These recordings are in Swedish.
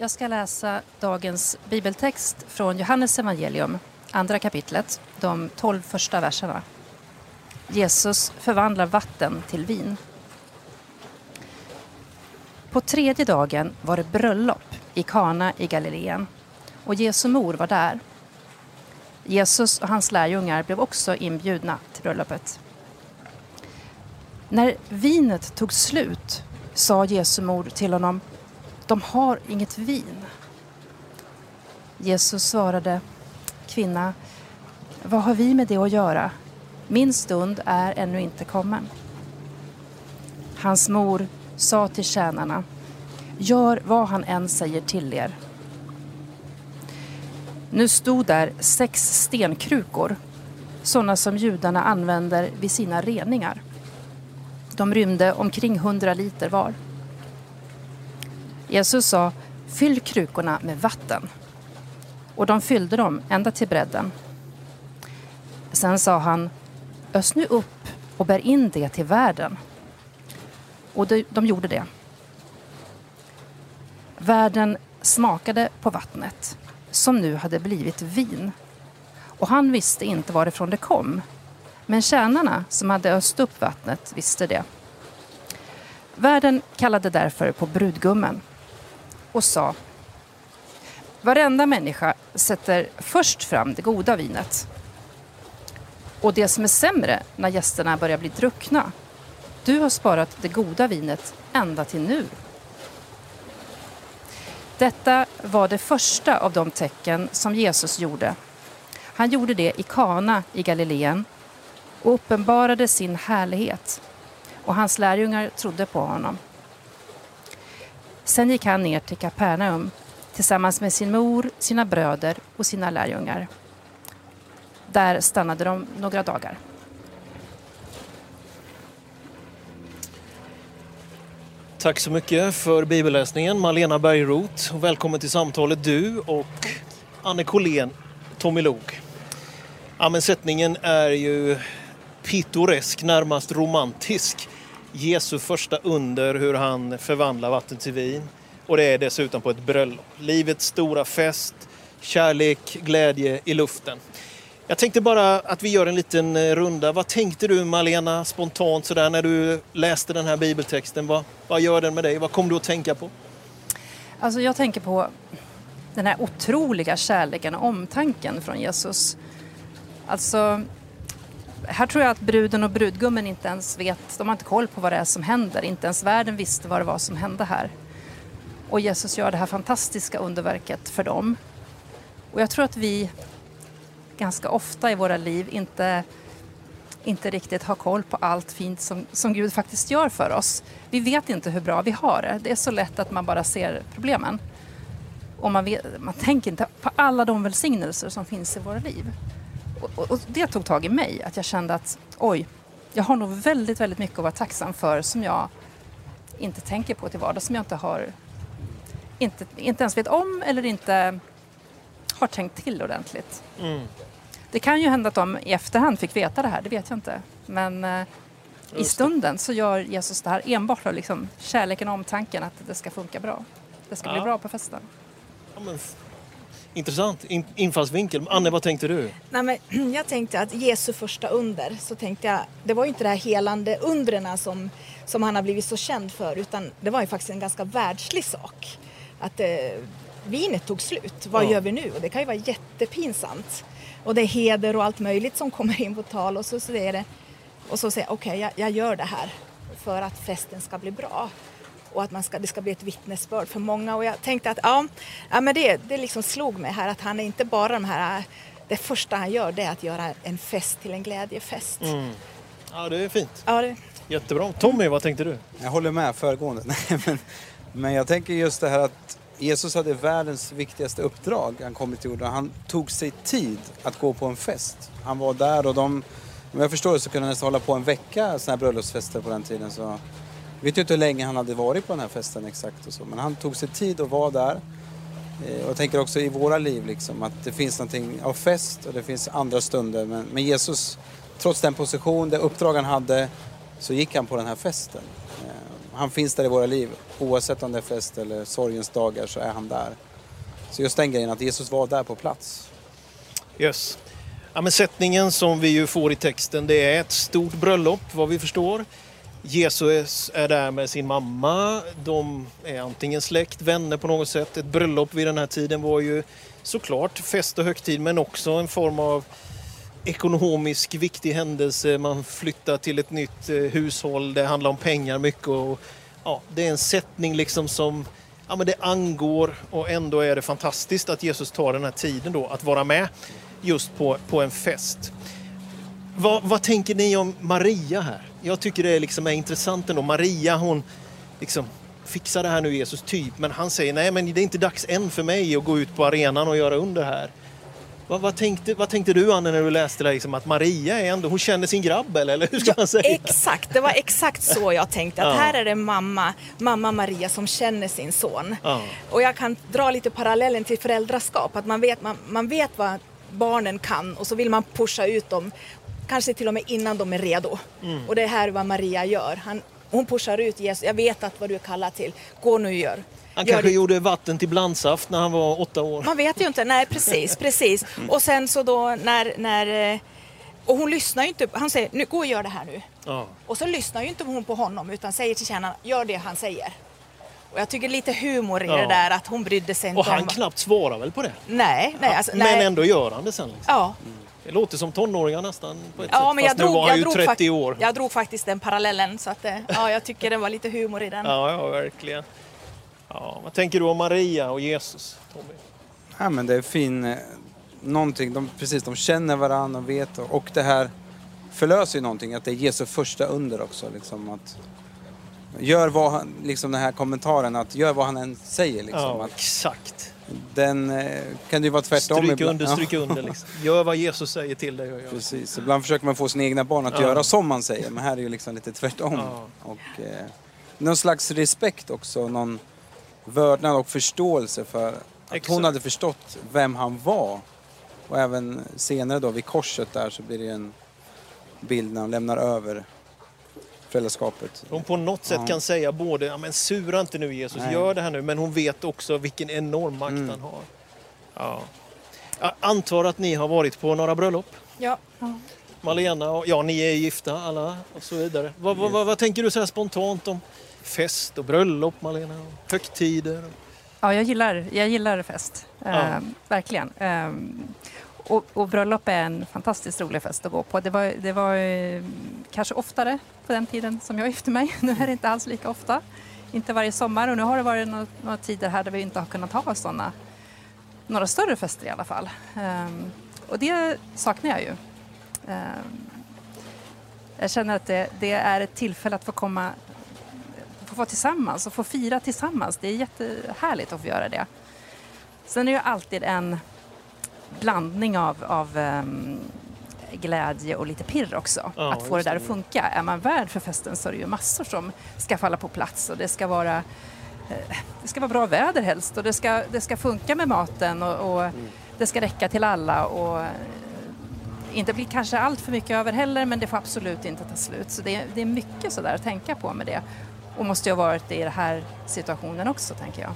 Jag ska läsa dagens bibeltext från Johannes evangelium, andra kapitlet, de tolv första verserna. Jesus förvandlar vatten till vin. På tredje dagen var det bröllop i Kana i Galileen och Jesu mor var där. Jesus och hans lärjungar blev också inbjudna till bröllopet. När vinet tog slut sa Jesu mor till honom de har inget vin. Jesus svarade Kvinna, vad har vi med det att göra? Min stund är ännu inte kommen. Hans mor sa till tjänarna Gör vad han än säger till er. Nu stod där sex stenkrukor, sådana som judarna använder vid sina reningar. De rymde omkring hundra liter var. Jesus sa Fyll krukorna med vatten. Och de fyllde dem ända till bredden. Sen sa han Ös nu upp och bär in det till världen. Och de, de gjorde det. Värden smakade på vattnet som nu hade blivit vin. Och han visste inte varifrån det kom. Men tjänarna som hade öst upp vattnet visste det. Värden kallade därför på brudgummen och sa Varenda människa sätter först fram det goda vinet och det som är sämre när gästerna börjar bli druckna. Du har sparat det goda vinet ända till nu. Detta var det första av de tecken som Jesus gjorde. Han gjorde det i Kana i Galileen och uppenbarade sin härlighet och hans lärjungar trodde på honom. Sen gick han ner till Kapernaum tillsammans med sin mor, sina bröder och sina lärjungar. Där stannade de några dagar. Tack så mycket för bibelläsningen Malena Bergroth. Och välkommen till samtalet du och Anne Collén, Tommy Log. Ja, men sättningen är ju pittoresk, närmast romantisk. Jesu första under hur han förvandlar vatten till vin. Och det är dessutom på ett bröllop. Livets stora fest, kärlek, glädje i luften. Jag tänkte bara att vi gör en liten eh, runda. Vad tänkte du Malena spontant sådär när du läste den här bibeltexten? Vad, vad gör den med dig? Vad kom du att tänka på? Alltså jag tänker på den här otroliga kärleken och omtanken från Jesus. Alltså, här tror jag att bruden och brudgummen inte ens vet, de har inte koll på vad det är som händer. Inte ens världen visste vad det var som hände här. Och Jesus gör det här fantastiska underverket för dem. Och jag tror att vi ganska ofta i våra liv inte, inte riktigt har koll på allt fint som, som Gud faktiskt gör för oss. Vi vet inte hur bra vi har det. Det är så lätt att man bara ser problemen. Och man, vet, man tänker inte på alla de välsignelser som finns i våra liv. Och, och, det tog tag i mig, att jag kände att oj, jag har nog väldigt, väldigt mycket att vara tacksam för som jag inte tänker på till vardags, som jag inte har inte, inte ens vet om eller inte har tänkt till ordentligt. Mm. Det kan ju hända att de i efterhand fick veta det här, det vet jag inte. Men eh, i stunden så gör Jesus det här enbart för liksom kärleken och omtanken att det ska funka bra. Det ska ja. bli bra på festen. Ja, men, intressant In, infallsvinkel. Anne, vad tänkte du? Nej, men, jag tänkte att Jesu första under, så tänkte jag, det var ju inte det här helande undren som, som han har blivit så känd för utan det var ju faktiskt en ganska världslig sak. Att eh, vinet tog slut, vad ja. gör vi nu? Och det kan ju vara jättepinsamt. Och det är heder och allt möjligt som kommer in på tal och så säger det och så säger jag okej, okay, jag, jag, gör det här för att festen ska bli bra och att man ska, det ska bli ett vittnesbörd för många. Och jag tänkte att ja, ja men det, det liksom slog mig här att han är inte bara de här, det första han gör det är att göra en fest till en glädjefest. Mm. Ja, det är fint. Ja, det... Jättebra. Tommy, vad tänkte du? Jag håller med föregående. men, men jag tänker just det här att Jesus hade världens viktigaste uppdrag han kom till jorden. Han tog sig tid att gå på en fest. Han var där och de, om jag förstår det så kunde han nästan hålla på en vecka sådana här bröllopsfester på den tiden. Så vet ju inte hur länge han hade varit på den här festen exakt och så. Men han tog sig tid att vara där. Eh, och jag tänker också i våra liv liksom att det finns någonting av fest och det finns andra stunder. Men, men Jesus, trots den position, det uppdrag han hade, så gick han på den här festen. Eh, han finns där i våra liv. Oavsett om det är fest eller sorgens dagar så är han där. Så just den grejen att Jesus var där på plats. Yes. Ja, men sättningen som vi ju får i texten det är ett stort bröllop vad vi förstår. Jesus är där med sin mamma. De är antingen släkt, vänner på något sätt. Ett bröllop vid den här tiden var ju såklart fest och högtid men också en form av ekonomisk viktig händelse. Man flyttar till ett nytt eh, hushåll. Det handlar om pengar mycket. Och, ja, det är en sättning liksom som ja, men det angår och ändå är det fantastiskt att Jesus tar den här tiden då att vara med just på, på en fest. Va, vad tänker ni om Maria här? Jag tycker det liksom är intressant ändå. Maria hon liksom fixar det här nu Jesus typ men han säger nej men det är inte dags än för mig att gå ut på arenan och göra under här. Vad, vad, tänkte, vad tänkte du Anne när du läste det liksom, att Maria är ändå, hon känner sin grabb eller, eller hur ska man säga? Exakt, det var exakt så jag tänkte. Att Ja. här är det mamma, mamma Maria som känner sin son. Ja. Och jag kan dra lite parallellen till föräldraskap. Att man vet, man, man vet vad barnen kan och så vill man pusha ut dem. Kanske till och med innan de är redo. Mm. Och det är här vad Maria gör. Han, hon pushar ut Jesus. Jag vet att vad du är kallad till. Gå nu och gör. Han Gör kanske ditt. gjorde vatten till blandsaft när han var åtta år. Man vet ju inte. Nej, precis, precis. Och sen så då när, när eh, och hon lyssnar ju inte. Han säger, nu gå och gör det här nu. Ja. Och så lyssnar ju inte hon på honom utan säger till tjänaren, gör det han säger. Och jag tycker lite humor i Ja. det där att hon brydde sig inte Och han om... knappt svarar väl på det. Nej, nej, alltså, men nej. ändå gör han det sen. Liksom. Ja, Det låter som tonåringar nästan på ett ja sätt. men jag Fast nu drog, var han jag, ju drog 30 fakt- år. jag drog faktiskt den parallellen så att eh, ja, jag tycker det var lite humor i den. Ja, ja, verkligen. Ja, vad tänker du om Maria och Jesus, Tommy? Ja, men det är fin... eh, Någonting, de, precis, de känner varandra och vet. Och, och det här förlöser ju någonting, att det är Jesu första under också. Liksom, att, gör vad han, liksom den här kommentaren, att gör vad han än säger. Liksom, Ja, att exakt. Den eh, kan det ju vara tvärtom Stryk under, stryk under. Liksom. Gör vad Jesus säger till dig gör. Precis, ibland försöker man få sina egna barn att Ja. göra som man säger, men här är ju liksom lite tvärtom. Ja. Och, eh, någon slags respekt också, någon vördnad och förståelse för att Exakt. hon hade förstått vem han var. Och även senare då vid korset där så blir det en bild när han lämnar över föräldraskapet. Hon på något sätt Ja. kan säga både, ja, men sura inte nu Jesus, Nej. gör det här nu. Men hon vet också vilken enorm makt Mm. han har. Ja. Jag antar att ni har varit på några bröllop? Ja. Malena och ja, ni är gifta alla och så vidare. Vad, vad, vad, vad tänker du så här spontant om fest och bröllop Malena? Och högtider? Ja, jag gillar, jag gillar fest. Ja. Ehm, verkligen. Ehm, och, och bröllop är en fantastiskt rolig fest att gå på. Det var, det var eh, kanske oftare på den tiden som jag gifte mig. Nu är det inte alls lika ofta. Inte varje sommar och nu har det varit några, några tider här där vi inte har kunnat ha sådana. Några större fester i alla fall. Um, och det saknar jag ju. Um, jag känner att det, det är ett tillfälle att få komma få vara tillsammans och få fira tillsammans. Det är jättehärligt att få göra det. Sen är det ju alltid en blandning av, av ehm, glädje och lite pirr också. Ja, att få det där att funka. Är man värd för festen så är det ju massor som ska falla på plats och det ska vara eh, det ska vara bra väder helst och det ska, det ska funka med maten och, och det ska räcka till alla och eh, inte bli kanske allt för mycket över heller men det får absolut inte ta slut. Så det, är- det är mycket sådär att tänka på med det. Och måste ju ha varit det i den här situationen också tänker jag.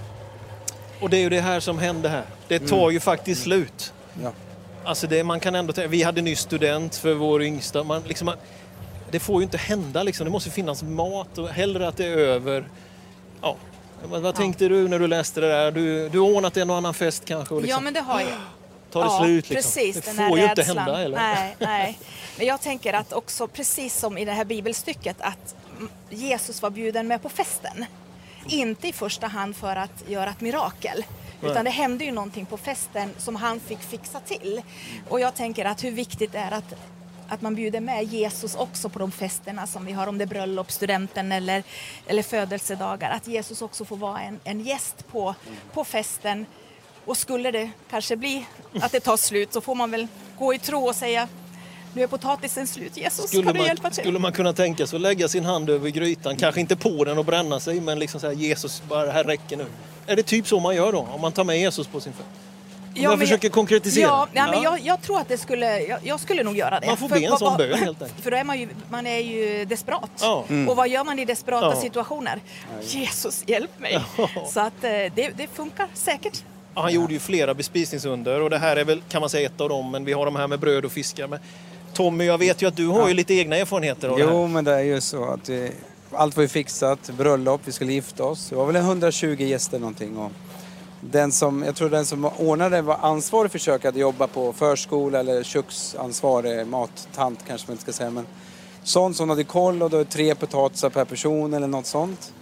Och det är ju det här som hände här. Det tar Mm. ju faktiskt slut. Ja. Alltså det, man kan ändå, vi hade nyss student för vår yngsta. Man, liksom, man, det får ju inte hända liksom. Det måste finnas mat och hellre att det är över. Ja. Vad, vad tänkte du när du läste det där? Du, du har ordnat en och annan fest kanske och ja, liksom, men det har jag. tar det ja, slut liksom. Precis, det får ju inte hända eller? Nej, nej. Men jag tänker att också precis som i det här bibelstycket att mm, Jesus var bjuden med på festen. Inte i första hand för att göra ett mirakel. Utan det hände ju någonting på festen som han fick fixa till. Och jag tänker att hur viktigt det är att, att man bjuder med Jesus också på de festerna som vi har, om det är bröllop, studenten eller, eller födelsedagar. Att Jesus också får vara en, en gäst på, på festen. Och skulle det kanske bli att det tar slut så får man väl gå i tro och säga nu är potatisen slut. Jesus, Skulle kan du hjälpa man, till? skulle man kunna tänka sig att lägga sin hand över grytan, kanske inte på den och bränna sig, men liksom säga Jesus, bara det här räcker nu. Är det typ så man gör då, om man tar med Jesus på sin fest? Om jag försöker konkretisera. Ja, ja, men Ja. jag, jag tror att det skulle, jag, jag skulle nog göra det. Man får För be en sån bön, helt enkelt. För då är man ju, man är ju desperat. Ja. Och vad gör man i desperata Ja. situationer? Jesus, hjälp mig! Så att eh, det, det funkar säkert. Ja, Han gjorde ju flera bespisningsunder och det här är väl kan man säga ett av dem. Men vi har de här med bröd och fiskar. Men Tommy, jag vet ju att du har ju lite egna erfarenheter av det Jo, här. men det är ju så att vi, allt var ju fixat. Bröllop, vi skulle gifta oss. Det var väl 120 gäster någonting. Och den som, jag tror den som ordnade var ansvarig för köket, hade jobbat på förskola eller köksansvarig, mattant kanske man inte ska säga. Men sånt som hade koll och då tre potatisar per person eller något sånt.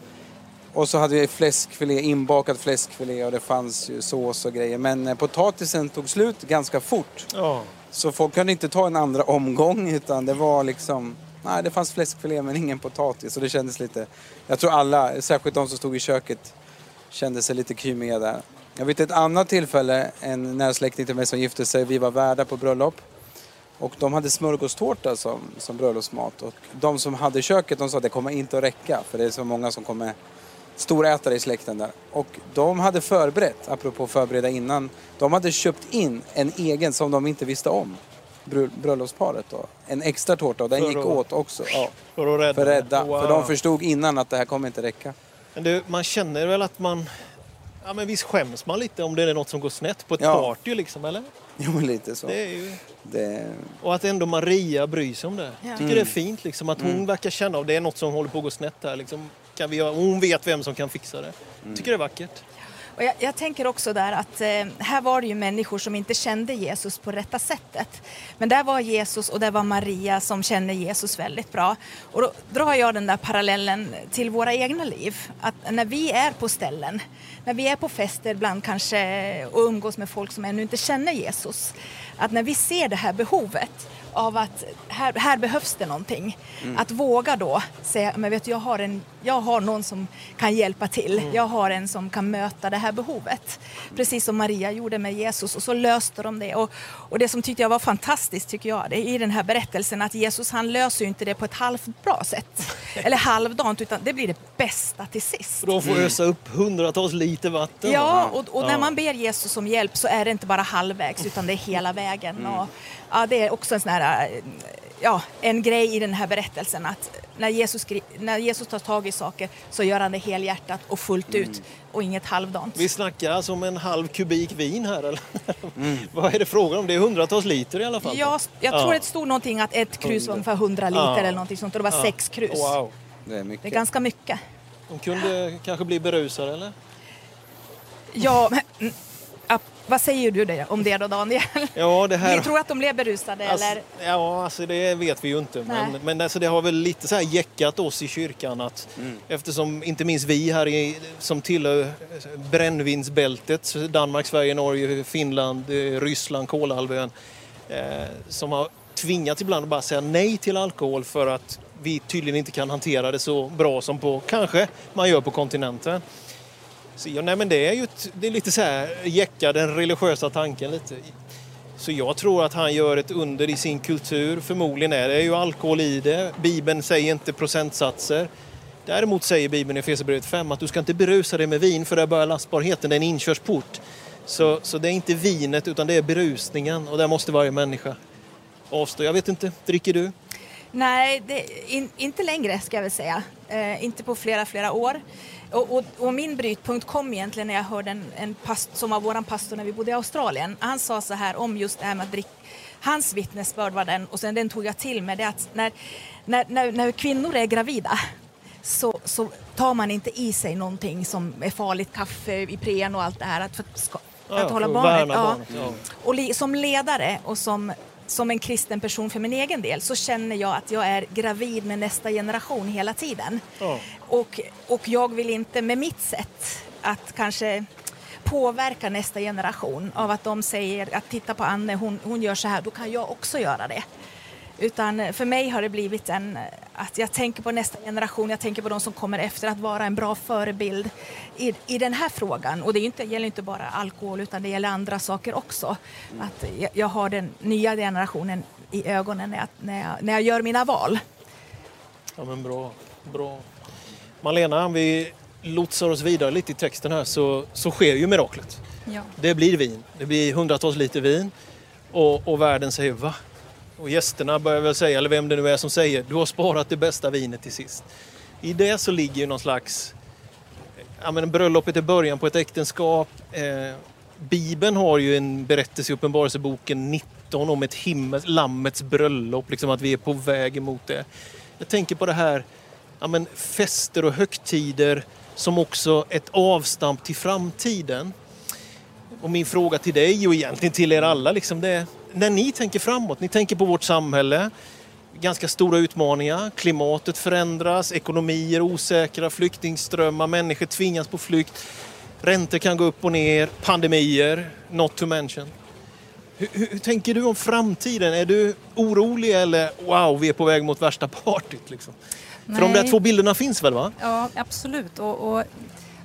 Och så hade vi fläskfilé, inbakad fläskfilé och det fanns ju sås och grejer. Men eh, potatisen tog slut ganska fort. Ja. Så folk kunde inte ta en andra omgång utan det var liksom... Nej, det fanns fläskfilé men ingen potatis och det kändes lite... Jag tror alla, särskilt de som stod i köket, kände sig lite krymiga där. Jag vet ett annat tillfälle, en nära släkting till mig som gifte sig, vi var värdar på bröllop. Och de hade smörgåstårta som, som bröllopsmat. Och de som hade köket de sa att det kommer inte att räcka för det är så många som kommer storätare i släkten där. Och de hade förberett, apropå förbereda innan, de hade köpt in en egen som de inte visste om. Br- Bröllopsparet då. En extra tårta och den För gick att- åt också. Ja, För att rädda. för rädda. Wow. För de förstod innan att det här kommer inte räcka. Men du, man känner väl att man... Ja, men visst skäms man lite om det är något som går snett på ett Ja. party liksom, eller? Jo, lite så. Det är ju... Det, Och att ändå Maria bryr sig om det. Ja. Jag tycker det är fint liksom, att hon verkar känna att det är något som håller på att gå snett här. Liksom. Kan vi göra, hon vet vem som kan fixa det. Jag tycker det är vackert. Och jag, jag tänker också där att eh, här var det ju människor som inte kände Jesus på rätta sättet. Men där var Jesus och där var Maria som kände Jesus väldigt bra. Och då drar jag den där parallellen till våra egna liv. Att när vi är på ställen, när vi är på fester ibland kanske och umgås med folk som ännu inte känner Jesus. Att när vi ser det här behovet av att här, här behövs det någonting. Att våga då säga, men vet du, jag har, en, jag har någon som kan hjälpa till. Jag har en som kan möta det här behovet. Precis som Maria gjorde med Jesus och så löste de det. Och, och det som tyckte jag var fantastiskt tycker jag, det är i den här berättelsen att Jesus han löser ju inte det på ett halvt bra sätt. Eller halvdant, utan det blir det bästa till sist. De får ösa upp hundratals liter vatten. Ja, och, och när man ber Jesus om hjälp så är det inte bara halvvägs utan det är hela vägen. Och, ja, det är också en sån här, eh, ja, en grej i den här berättelsen att när Jesus, när Jesus tar tag i saker så gör han det helhjärtat och fullt ut och inget halvdant. Vi snackar alltså om en halv kubik vin här eller? Vad är det frågan om? Det är hundratals liter i alla fall. Ja, jag Ja. tror det stod någonting att ett krus var ungefär 100 liter Ja. eller någonting sånt och det var Ja. sex krus. Wow. det är mycket. Det är ganska mycket. De kunde kanske bli berusade eller? Ja, men, mm, ja, vad säger du det, om det då Daniel? Ja, det här... Vi tror att de blev berusade Alltså, eller? Ja, alltså det vet vi ju inte. Men, Nej. men alltså det har väl lite så här jäckat oss i kyrkan att eftersom inte minst vi här i, som tillhör brännvinsbältet, Danmark, Sverige, Norge, Finland, eh, Ryssland, Kolahalvön, eh, som har tvingats ibland att bara säga nej till alkohol för att vi tydligen inte kan hantera det så bra som på, kanske man gör på kontinenten. Så, nej, men det är ju ett, det är lite så här jäcka den religiösa tanken lite. Så jag tror att han gör ett under i sin kultur. Förmodligen är det ju alkohol i det. Bibeln säger inte procentsatser. Däremot säger Bibeln i Efesierbrevet 5 att du ska inte berusa dig med vin för där börjar lastbarheten, det är en inkörsport. Så, så det är inte vinet utan det är berusningen och där måste varje människa avstå. Jag vet inte, dricker du? Nej, det, in, inte längre ska jag väl säga. Eh, inte på flera, flera år. Och, och, och min brytpunkt kom egentligen när jag hörde en, en past, som var våran pastor när vi bodde i Australien. Han sa så här om just det här med att dricka. Hans vittnesbörd var den, och sen den tog jag till mig, det att när, när, när, när kvinnor är gravida så, så tar man inte i sig någonting som är farligt, kaffe, Ipren och allt det här. Att, för, att ska, Ja, att hålla för att barnet. Ja. barnet, ja. Och li, som ledare och som, som en kristen person för min egen del så känner jag att jag är gravid med nästa generation hela tiden. Ja. Och, och jag vill inte med mitt sätt att kanske påverka nästa generation av att de säger att titta på Anne, hon, hon gör så här, då kan jag också göra det. Utan för mig har det blivit en, att jag tänker på nästa generation, jag tänker på de som kommer efter, att vara en bra förebild i, i den här frågan. Och det inte, gäller inte bara alkohol utan det gäller andra saker också. Att jag, jag har den nya generationen i ögonen när jag, när jag, när jag gör mina val. Ja men bra, bra. Malena, vi lotsar oss vidare lite i texten här så, så sker ju miraklet. Ja. Det blir vin. Det blir hundratals liter vin. Och, och världen säger va? Och gästerna börjar väl säga, eller vem det nu är som säger, du har sparat det bästa vinet till sist. I det så ligger ju någon slags, ja men bröllopet är början på ett äktenskap. Eh, Bibeln har ju en berättelse i Uppenbarelseboken 19 om ett himmels, lammets bröllop, liksom att vi är på väg emot det. Jag tänker på det här, ja men fester och högtider som också ett avstamp till framtiden. Och min fråga till dig och egentligen till er alla, liksom det är, när ni tänker framåt, ni tänker på vårt samhälle, ganska stora utmaningar, klimatet förändras, ekonomier osäkra, flyktingströmmar, människor tvingas på flykt, räntor kan gå upp och ner, pandemier, not to mention. Hur, hur, hur tänker du om framtiden? Är du orolig eller wow, vi är på väg mot värsta partyt? Liksom? För de där två bilderna finns väl? va? Ja, absolut. Och, och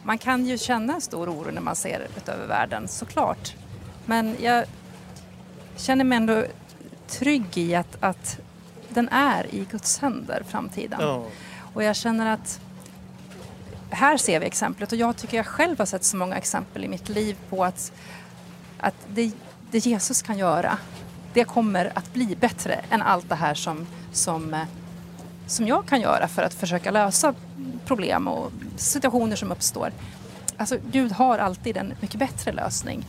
man kan ju känna en stor oro när man ser ut över världen, såklart. Men jag känner mig ändå trygg i att, att den är i Guds händer, framtiden. Ja. Och jag känner att här ser vi exemplet och jag tycker jag själv har sett så många exempel i mitt liv på att, att det, det Jesus kan göra, det kommer att bli bättre än allt det här som, som, eh, som jag kan göra för att försöka lösa problem och situationer som uppstår. Alltså Gud har alltid en mycket bättre lösning.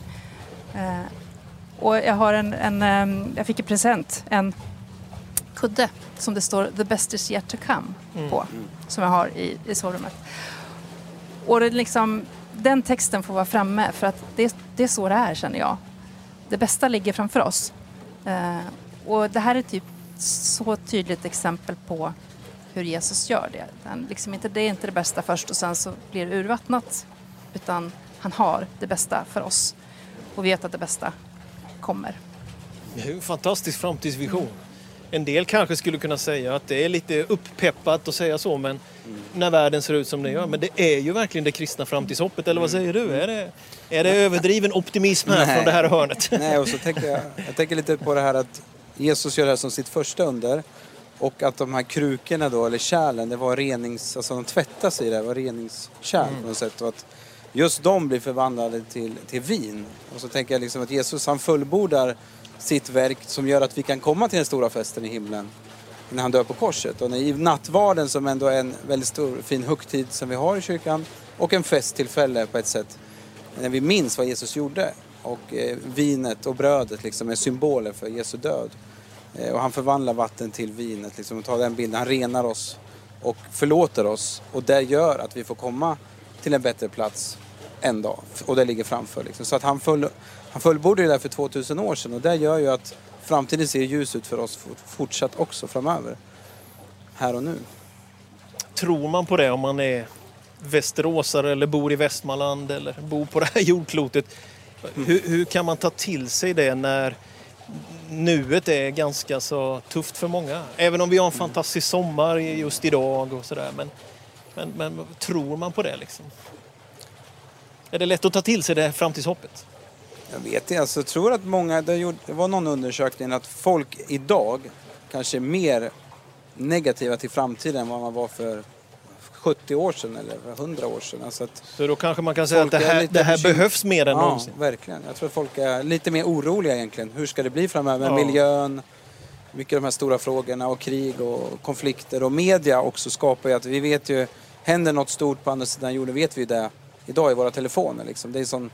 Och jag har en, en eh, jag fick i present en kudde som det står The best is yet to come på. Som jag har i, i sovrummet. Och det liksom, den texten får vara framme för att det, det är så det är känner jag. Det bästa ligger framför oss. Eh, och det här är typ så tydligt exempel på hur Jesus gör det. Han liksom inte, det är inte det bästa först och sen så blir det urvattnat. Utan han har det bästa för oss. Och vet att det bästa kommer. Det är en fantastisk framtidsvision. En del kanske skulle kunna säga att det är lite upppeppat att säga så, men när världen ser ut som den gör. Men det är ju verkligen det kristna framtidshoppet, eller vad säger du? Är det, är det överdriven optimism här Nej. från det här hörnet? Nej, och så tänker jag, jag tänker lite på det här att Jesus gör det här som sitt första under. Och att de här krukorna då, eller kärlen, det var renings... Alltså de tvättas i det, det var reningskärl på något sätt. Och att just de blir förvandlade till, till vin. Och så tänker jag liksom att Jesus han fullbordar sitt verk som gör att vi kan komma till den stora festen i himlen. När han dör på korset. Och när- i nattvarden som ändå är en väldigt stor fin högtid som vi har i kyrkan. Och en festtillfälle på ett sätt. När vi minns vad Jesus gjorde. Och eh, vinet och brödet liksom är symboler för Jesu död. Eh, och han förvandlar vatten till vinet liksom, och tar den bilden. Han renar oss och förlåter oss. Och det gör att vi får komma till en bättre plats en dag. Och det ligger framför. Liksom. Så att han, full, han fullbordade det där för 2000 år sedan. Och det gör ju att framtiden ser ljus ut för oss fortsatt också framöver. Här och nu. Tror man på det om man är västeråsare eller bor i Västmanland eller bor på det här jordklotet? Hur, hur kan man ta till sig det när nuet är ganska så tufft för många? Även om vi har en fantastisk sommar just idag och sådär. Men, men, men tror man på det liksom? Är det lätt att ta till sig det framtidshoppet? Jag vet inte, alltså, jag tror att många, det, var någon undersökning att folk idag kanske är mer negativa till framtiden än vad man var för 70 år sedan eller för 100 år sedan. Alltså Så då kanske man kan säga att det är här, det här behövs mer än ja, någonsin. verkligen. Jag tror att folk är lite mer oroliga egentligen. Hur ska det bli framöver? Ja. Miljön, mycket av de här stora frågorna och krig och konflikter och media också skapar ju att vi vet ju, händer något stort på andra sidan jorden vet vi ju det idag i våra telefoner liksom. Det är sån,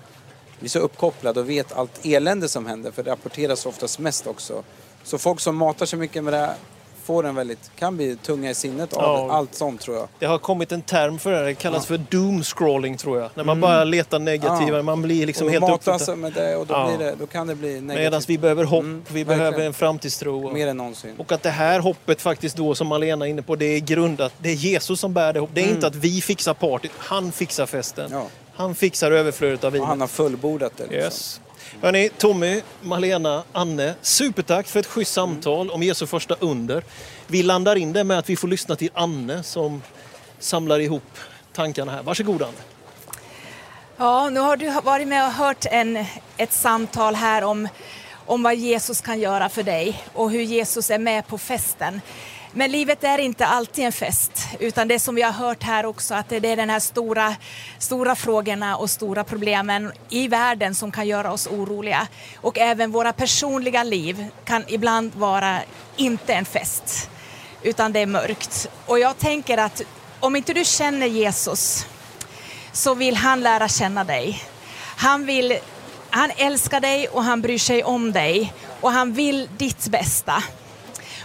vi är så uppkopplade och vet allt elände som händer för det rapporteras oftast mest också. Så folk som matar sig mycket med det här får en väldigt, kan bli tunga i sinnet av Ja. allt sånt tror jag. Det har kommit en term för det det kallas för doom scrolling tror jag. När man bara letar negativa, Mm. Ja. man blir liksom helt uppfattad. med det och då, Ja. det, då kan det bli negativt. Medan vi behöver hopp, Mm, vi verkligen. behöver en framtidstro. Och, Mer än någonsin. och att det här hoppet faktiskt då, som Malena är inne på, det är grundat, det är Jesus som bär det hopp. Det är inte att vi fixar partyt, han fixar festen. Mm. Han fixar överflödet av Och vinet. han har fullbordat det. Liksom. Yes. Hörrni, Tommy, Malena, Anne, supertack för ett schysst samtal om Jesu första under. Vi landar in det med att vi får lyssna till Anne som samlar ihop tankarna här. Varsågod Anne. Ja, nu har du varit med och hört en, ett samtal här om, om vad Jesus kan göra för dig och hur Jesus är med på festen. Men livet är inte alltid en fest, utan det som vi har hört här också, att det är de här stora, stora frågorna och stora problemen i världen som kan göra oss oroliga. Och även våra personliga liv kan ibland vara inte en fest, utan det är mörkt. Och jag tänker att om inte du känner Jesus så vill han lära känna dig. Han, vill, han älskar dig och han bryr sig om dig och han vill ditt bästa.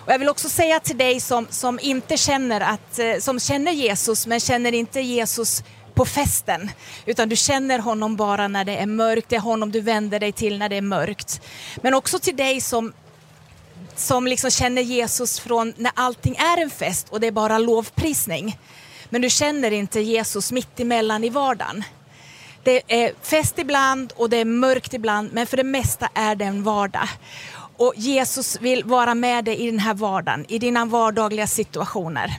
Och jag vill också säga till dig som, som inte känner att, eh, som känner Jesus men känner inte Jesus på festen, utan du känner honom bara när det är mörkt. Det är honom du vänder dig till när det är mörkt. Men också till dig som, som liksom känner Jesus från när allting är en fest och det är bara lovprisning. Men du känner inte Jesus mitt emellan i vardagen. Det är fest ibland och det är mörkt ibland, men för det mesta är det en vardag. Och Jesus vill vara med dig i den här vardagen, i dina vardagliga situationer.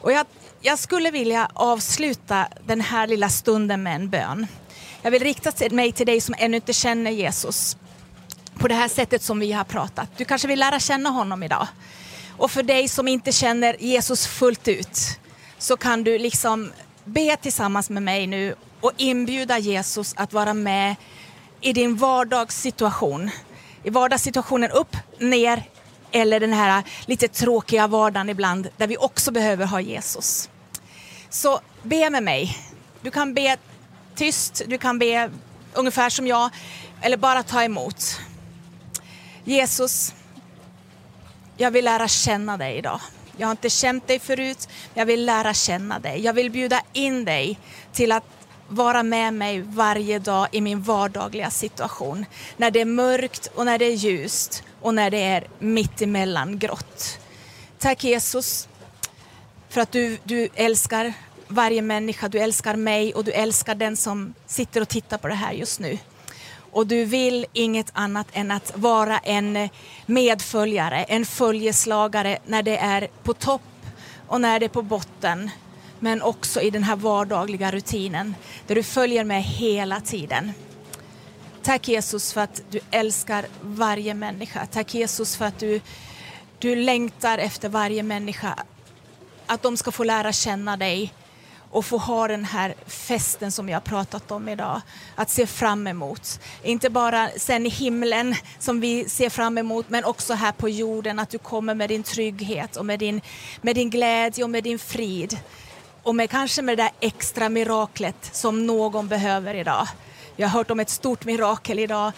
Och jag, jag skulle vilja avsluta den här lilla stunden med en bön. Jag vill rikta mig till dig som ännu inte känner Jesus på det här sättet som vi har pratat. Du kanske vill lära känna honom idag. Och för dig som inte känner Jesus fullt ut så kan du liksom be tillsammans med mig nu och inbjuda Jesus att vara med i din vardagssituation i vardagssituationen upp, ner eller den här lite tråkiga vardagen ibland där vi också behöver ha Jesus. Så be med mig. Du kan be tyst, du kan be ungefär som jag eller bara ta emot. Jesus, jag vill lära känna dig idag. Jag har inte känt dig förut, men jag vill lära känna dig. Jag vill bjuda in dig till att vara med mig varje dag i min vardagliga situation. När det är mörkt och när det är ljust och när det är mittemellan grått. Tack Jesus för att du, du älskar varje människa, du älskar mig och du älskar den som sitter och tittar på det här just nu. Och du vill inget annat än att vara en medföljare, en följeslagare när det är på topp och när det är på botten men också i den här vardagliga rutinen där du följer med hela tiden. Tack Jesus för att du älskar varje människa. Tack Jesus för att du, du längtar efter varje människa. Att de ska få lära känna dig och få ha den här festen som jag har pratat om idag. Att se fram emot. Inte bara sen i himlen som vi ser fram emot men också här på jorden. Att du kommer med din trygghet och med din, med din glädje och med din frid och med kanske med det där extra miraklet som någon behöver idag. Jag har hört om ett stort mirakel idag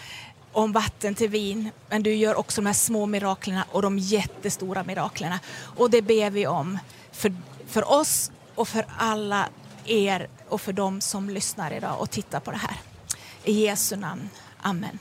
om vatten till vin, men du gör också de här små miraklerna och de jättestora miraklerna. Och det ber vi om för, för oss och för alla er och för dem som lyssnar idag och tittar på det här. I Jesu namn. Amen.